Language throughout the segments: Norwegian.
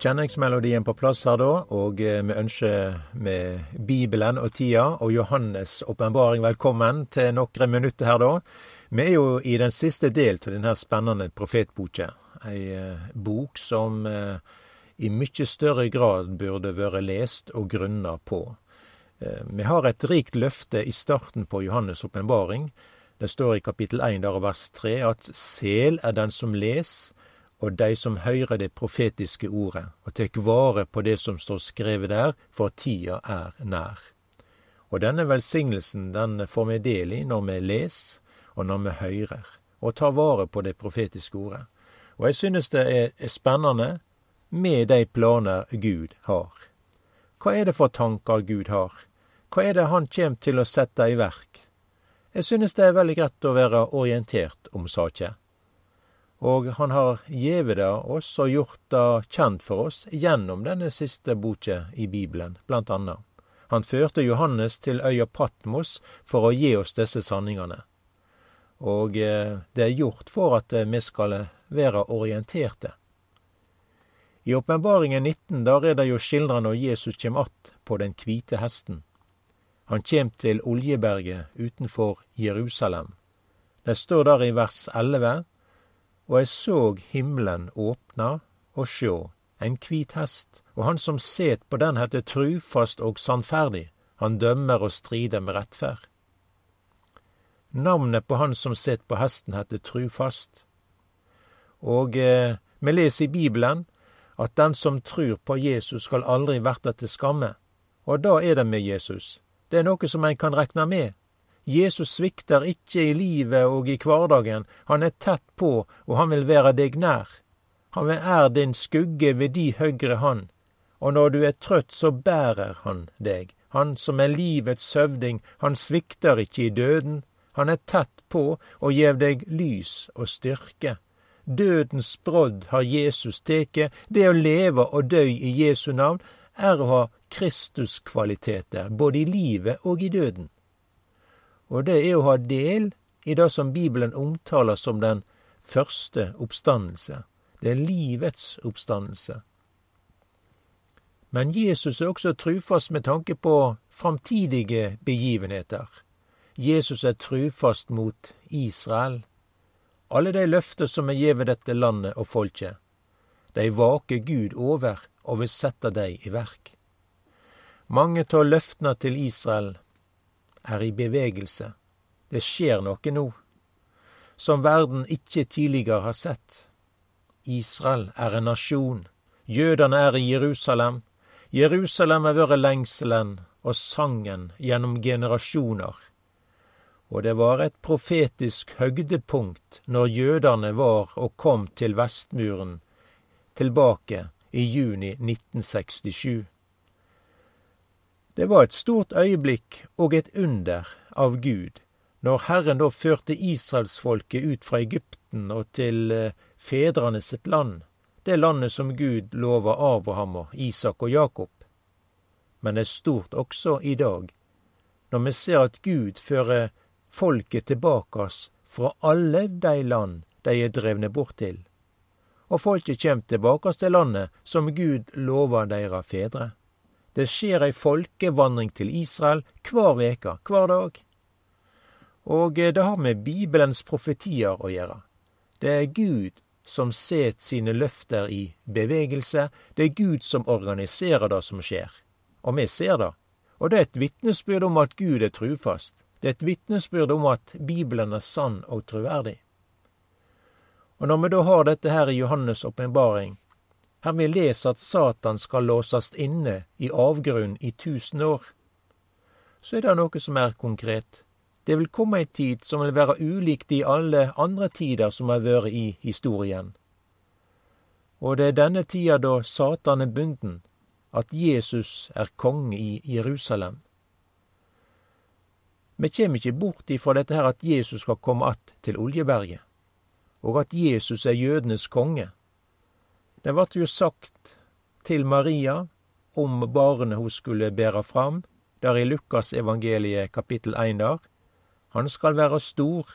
Kjenningsmelodien på plass her, da, og eh, vi ønsker med Bibelen og tida og Johannes' åpenbaring velkommen til noen minutter her, da. Vi er jo i den siste del av denne spennende profetboka. Ei eh, bok som eh, i mye større grad burde vært lest og grunna på. Vi har et rikt løfte i starten på Johannes' åpenbaring. Det står i kapittel 1 der vers 3 at sel er den som les, og dei som høyrer det profetiske ordet, og tek vare på det som står skrevet der, for tida er nær. Og denne velsignelsen den får vi del i når vi leser, og når vi høyrer, og tar vare på det profetiske ordet. Og jeg synes det er spennende med de planer Gud har. Hva er det for tanker Gud har? Hva er det Han kjem til å sette i verk? Jeg synes det er veldig greit å være orientert om saka og han har gjeve det oss og gjort det kjent for oss gjennom denne siste boka i Bibelen, blant annet. Han førte Johannes til øya Patmos for å gi oss disse sanningene. Og eh, det er gjort for at eh, vi skal være orienterte. I Åpenbaringen 19 der er det jo skildra når Jesus kjem att på den kvite hesten. Han kjem til Oljeberget utenfor Jerusalem. Det står der i vers 11 og eg såg himmelen åpna, og sjå, en kvit hest, og han som set på den heter trufast og sannferdig, han dømmer og strider med rettferd. Navnet på han som set på hesten heter trufast. Og eh, vi leser i Bibelen at den som trur på Jesus skal aldri verta til skamme. Og da er det med Jesus. Det er noe som en kan rekna med. Jesus svikter ikke i livet og i hverdagen, han er tett på, og han vil være deg nær. Han er din skugge ved di høgre hand, og når du er trøtt, så bærer han deg. Han som er livets høvding, han svikter ikke i døden. Han er tett på og gjev deg lys og styrke. Dødens brodd har Jesus teke, det å leve og dø i Jesu navn er å ha Kristuskvaliteter, både i livet og i døden og det er å ha del i det som Bibelen omtaler som den første oppstandelse. Det er livets oppstandelse. Men Jesus er også trufast med tanke på framtidige begivenheter. Jesus er trufast mot Israel. Alle de løfter som er gjeve dette landet og folket, de vaker Gud over og vil sette dei i verk. Mange av løftene til Israel er i bevegelse. Det skjer noe nå, som verden ikke tidligere har sett. Israel er en nasjon. Jødene er i Jerusalem. Jerusalem har vært lengselen og sangen gjennom generasjoner. Og det var et profetisk høgdepunkt når jødene var og kom til Vestmuren tilbake i juni 1967. Det var et stort øyeblikk og et under av Gud når Herren da førte israelsfolket ut fra Egypten og til eh, fedrene sitt land, det landet som Gud lova Abraham og Isak og Jakob. Men det er stort også i dag, når vi ser at Gud fører folket tilbake oss fra alle de land de er drevne bort til, og folket kjem tilbake oss til landet som Gud lova deira fedre. Det skjer ei folkevandring til Israel hver veke, hver dag. Og eh, det har med Bibelens profetier å gjøre. Det er Gud som set sine løfter i bevegelse, det er Gud som organiserer det som skjer. Og vi ser det. Og det er et vitnesbyrd om at Gud er trufast. Det er et vitnesbyrd om at Bibelen er sann og troverdig. Og når vi da har dette her i Johannes' åpenbaring, her vi leser at Satan skal låsast inne i avgrunnen i tusen år, så er det noe som er konkret. Det vil komme ei tid som vil være ulikt i alle andre tider som har vært i historien. Og det er denne tida da Satan er bunden, at Jesus er konge i Jerusalem. Vi kjem ikkje bort ifra dette her at Jesus skal komme att til Oljeberget, og at Jesus er jødenes konge. Det vart jo sagt til Maria om barnet hun skulle bære fram, der i Lukas evangeliet kapittel 1 der. Han skal være stor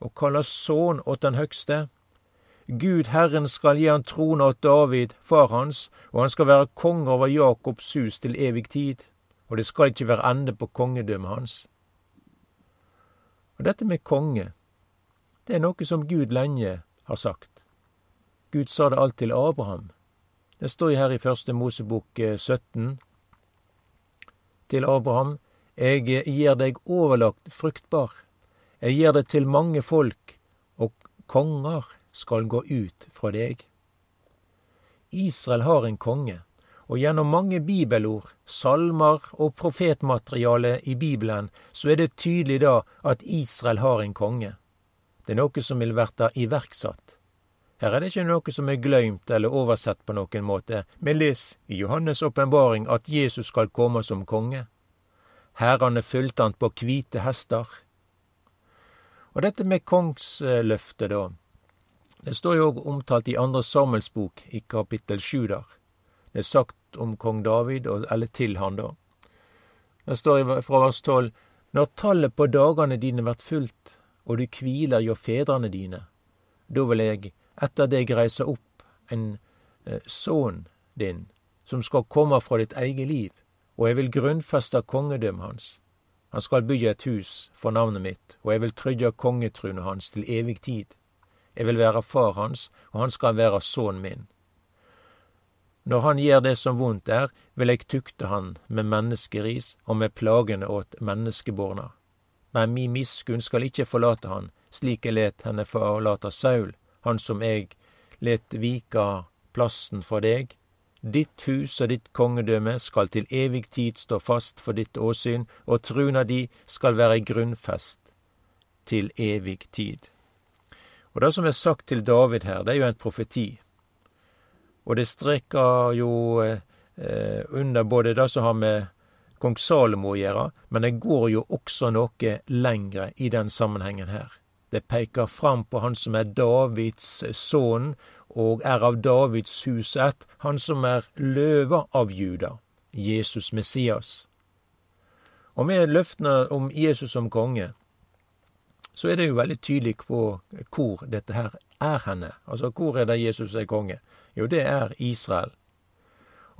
og kalles sønn åt den høgste. Gud Herren skal gi han trone åt David, far hans, og han skal være konge over Jakobs hus til evig tid, og det skal ikke være ende på kongedømmet hans. Og dette med konge, det er noe som Gud lenge har sagt. Gud sa det alt til Abraham. Det står her i første Mosebok 17 eh, til Abraham. Jeg gir deg overlagt fruktbar. Jeg gir det til mange folk, og konger skal gå ut fra deg. Israel har en konge, og gjennom mange bibelord, salmer og profetmateriale i Bibelen, så er det tydelig da at Israel har en konge. Det er noe som vil verta iverksatt. Her er det ikke noe som er glemt eller oversett på noen måte. Vi les i Johannes' åpenbaring at Jesus skal komme som konge. Hærene fulgte han på hvite hester. Og dette med kongsløftet, da. Det står jo òg omtalt i Andre Samuels bok, i kapittel sju der. Det er sagt om kong David, eller til han, da. Det står fra vers tolv Når tallet på dagane dine vert fulgt, og du kviler hjå fedrene dine, da vil eg etter deg reise opp en eh, sønn din, som skal komme fra ditt eget liv, og jeg vil grunnfeste kongedømmet hans. Han skal bygge et hus for navnet mitt, og jeg vil trygge kongetrunet hans til evig tid. Jeg vil være far hans, og han skal være sønnen min. Når han gjør det som vondt er, vil jeg tukte han med menneskeris og med plagene åt menneskeborna. Men mi miskunn skal ikke forlate han, slik jeg let henne forlate Saul, han som eg let vika plassen for deg. Ditt hus og ditt kongedømme skal til evig tid stå fast for ditt åsyn, og truna di skal være grunnfest til evig tid. Og det som er sagt til David her, det er jo en profeti. Og det strekker jo eh, under både det som har med kong Salomo å gjøre, men det går jo også noe lengre i den sammenhengen her. Det peker fram på han som er Davids sønn, og er av Davids hus ett, han som er løva av Juda, Jesus Messias. Og med løftene om Jesus som konge, så er det jo veldig tydelig på hvor dette her er henne. Altså, hvor er det Jesus er konge? Jo, det er Israel.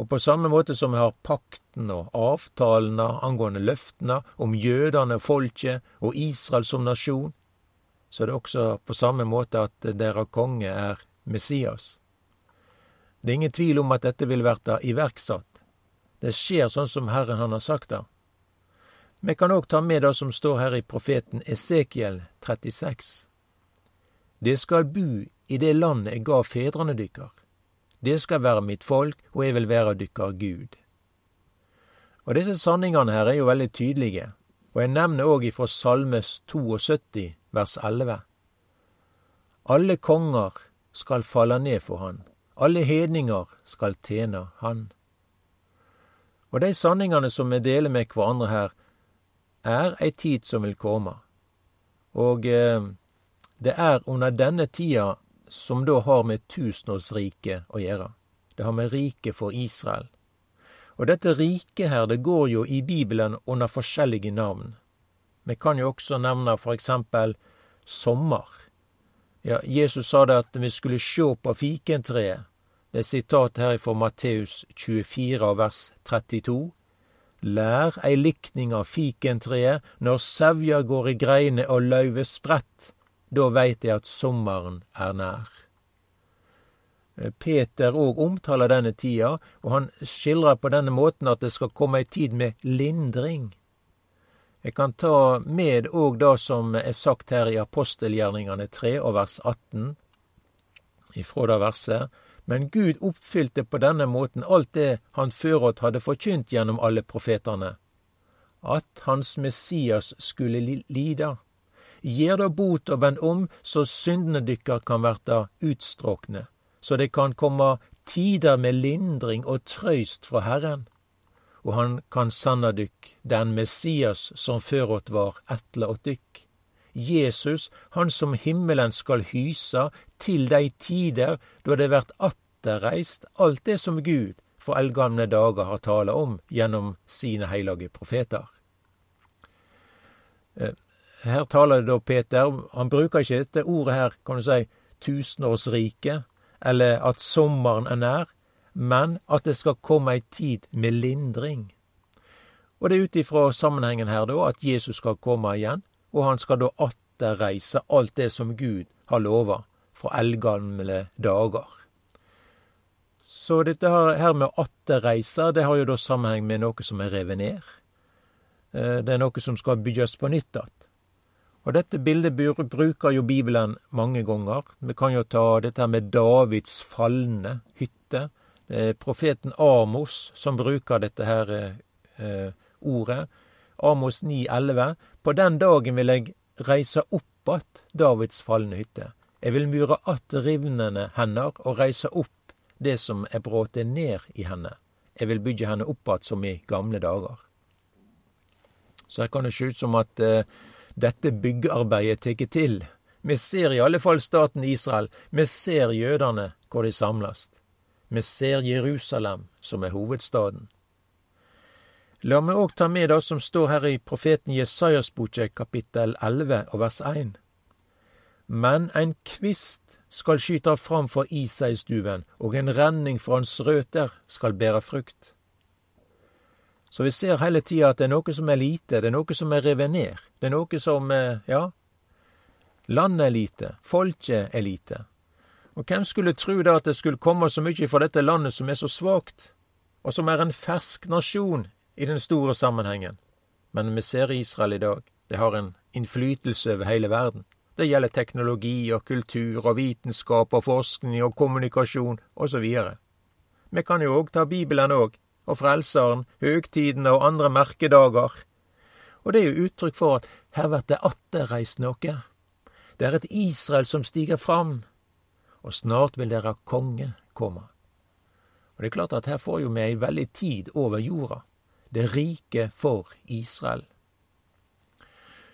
Og på samme måte som vi har pakten og avtalene angående løftene om jødene, folket og Israel som nasjon, så er det også på samme måte at deres konge er Messias. Det er ingen tvil om at dette vil verta iverksatt. Det skjer sånn som Herren han har sagt det. Vi kan òg ta med det som står her i profeten Esekiel 36. Det skal bu i det landet eg gav fedrene dykkar. Det skal være mitt folk, og eg vil være dykkar Gud. Og disse sanningene her er jo veldig tydelige, og jeg nevner òg ifra Salmes 72, vers 11. Alle konger skal falle ned for han, alle hedninger skal tjene han. Og de sanningene som vi deler med hverandre her, er ei tid som vil komme. Og eh, det er under denne tida som da har med tusenårsriket å gjøre. Det har med riket for Israel. Og dette riket her, det går jo i Bibelen under forskjellige navn. Vi kan jo også nevne for eksempel sommer. Ja, Jesus sa det at vi skulle sjå på fikentreet. Det er sitat her fra Matteus 24 vers 32. Lær ei likning av fikentreet, når sevja går i greine og løvet spredt, da veit eg at sommeren er nær. Eh, Peter òg omtaler denne tida, og han skildrer på denne måten at det skal komme ei tid med lindring. Jeg kan ta med òg det som er sagt her i apostelgjerningane 3 og vers 18, ifra det verset. Men Gud oppfylte på denne måten alt det han føråt hadde forkynt gjennom alle profetene. At hans Messias skulle lida. Gjer da bot og vend om, så syndene dykkar kan verta utstråkne, så det kan komme tider med lindring og trøyst fra Herren og han kan sanna dykk, den Messias som føråt var etla åt dykk. Jesus, han som himmelen skal hysa til dei tider då det vert atterreist alt det som Gud for eldgamle dager har tala om gjennom sine heilage profeter. Eh, her taler da Peter, han bruker ikke dette ordet her, kan du si, tusenårsriket, eller at sommeren er nær, men at det skal komme ei tid med lindring. Og det er ut ifra sammenhengen her da at Jesus skal komme igjen, og han skal da atterreise alt det som Gud har lova fra eldgamle dager. Så dette her med atterreise, det har jo da sammenheng med noe som er revet ned. Eh, det er noe som skal bygges på nytt igjen. Og dette bildet bruker jo Bibelen mange ganger. Vi kan jo ta dette med Davids falne hytte. Er profeten Amos som bruker dette her eh, ordet. Amos 9,11. På den dagen vil jeg reise opp att Davids falne hytte. Jeg vil mure att rivnene hender og reise opp det som er bråte ned i henne. Jeg vil bygge henne opp att som i gamle dager. Så her kan det se ut som at eh, dette byggearbeidet tar til. Vi ser i alle fall staten Israel. Vi ser jødene hvor de samles. Vi ser Jerusalem, som er hovedstaden. La meg òg ta med det som står her i profeten Jesajas boke, kapittel 11 og vers 1. Men en kvist skal skyte fram for Isaistuven, og en renning for hans røter skal bære frukt. Så vi ser hele tida at det er noe som er lite, det er noe som er revet ned. Det er noe som eh, Ja. Landet er lite, folket er lite. Og hvem skulle tro da at det skulle komme så mye fra dette landet som er så svakt, og som er en fersk nasjon i den store sammenhengen? Men vi ser Israel i dag. Det har en innflytelse over hele verden. Det gjelder teknologi og kultur og vitenskap og forskning og kommunikasjon osv. Vi kan jo òg ta Bibelen òg og Frelseren, høgtidene og andre merkedager. Og det er jo uttrykk for at her blir det atterreist noe. Det er et Israel som stiger fram, og snart vil dere konge komme. Og det er klart at her får jo vi ei veldig tid over jorda, det rike for Israel.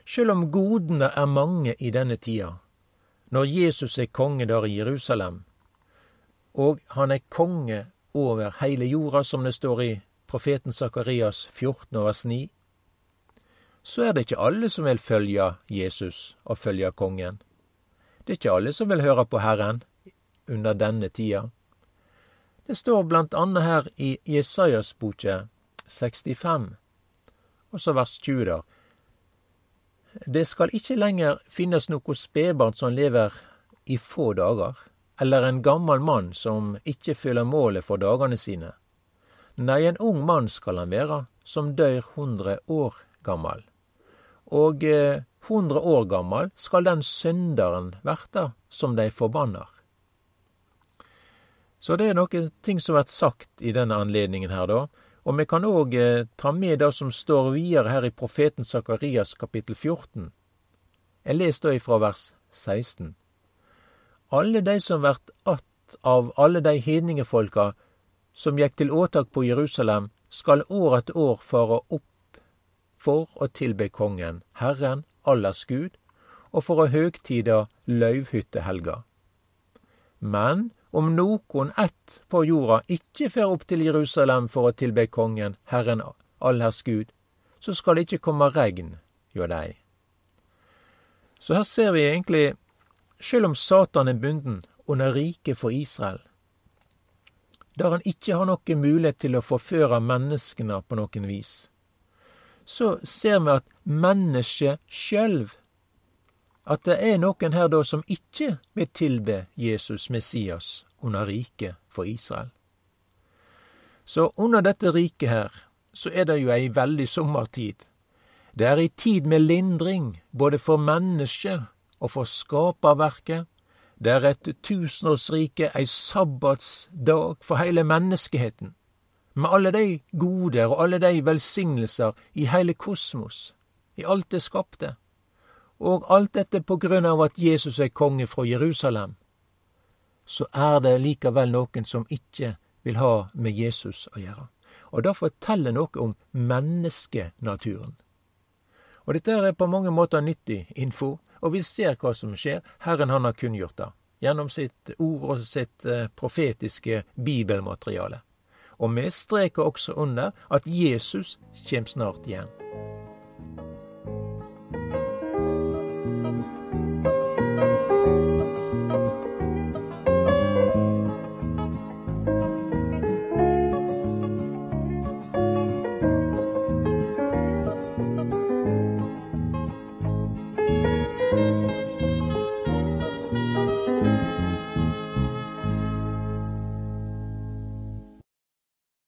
Sjøl om godene er mange i denne tida, når Jesus er konge der i Jerusalem, og han er konge over hele jorda, som det står i profeten Sakarias 14 vers 9, så er det ikke alle som vil følge Jesus og følge kongen. Det er ikke alle som vil høre på Herren under denne tida. Det står blant annet her i Jesajas boke 65, og så vers 20 der. Det skal ikke lenger finnes noe spedbarn som lever i få dager eller en gammel mann som ikke fyller målet for dagane sine. Nei, en ung mann skal han være, som dør hundre år gammel. Og eh, hundre år gammel skal den synderen verta som dei forbannar. Så det er noen ting som blir sagt i denne anledningen her, da. Og vi kan òg eh, ta med det som står videre her i profeten Sakarias kapittel 14. Jeg leser da ifra vers 16 alle dei som vert att av alle dei hedningefolka som gikk til åtak på Jerusalem, skal år etter år fare opp for å tilbe kongen, Herren, allers Gud, og for å høgtida løyvhyttehelga. Men om nokon ett på jorda ikkje fer opp til Jerusalem for å tilbe kongen, Herren, allherrs Gud, så skal det ikkje komme regn hjå dei. Så her ser vi egentlig sjøl om Satan er bunden under riket for Israel, der han ikke har noen mulighet til å forføre menneskene på noen vis, så ser vi at mennesket sjølv At det er noen her da som ikke vil tilbe Jesus Messias under riket for Israel. Så under dette riket her, så er det jo ei veldig sommertid. Det er ei tid med lindring, både for mennesket og for skaperverket. Det er et tusenårsrike, ei sabbatsdag for heile menneskeheten, med alle dei goder og alle dei velsignelser i heile kosmos, i alt det skapte. Og alt dette på grunn av at Jesus er konge fra Jerusalem. Så er det likevel noen som ikke vil ha med Jesus å gjøre. Og det forteller noe om menneskenaturen. Og dette er på mange måter nyttig info, og vi ser hva som skjer. Herren han har kunngjort det gjennom sitt ord og sitt eh, profetiske bibelmateriale. Og vi streker også under at Jesus kjem snart igjen.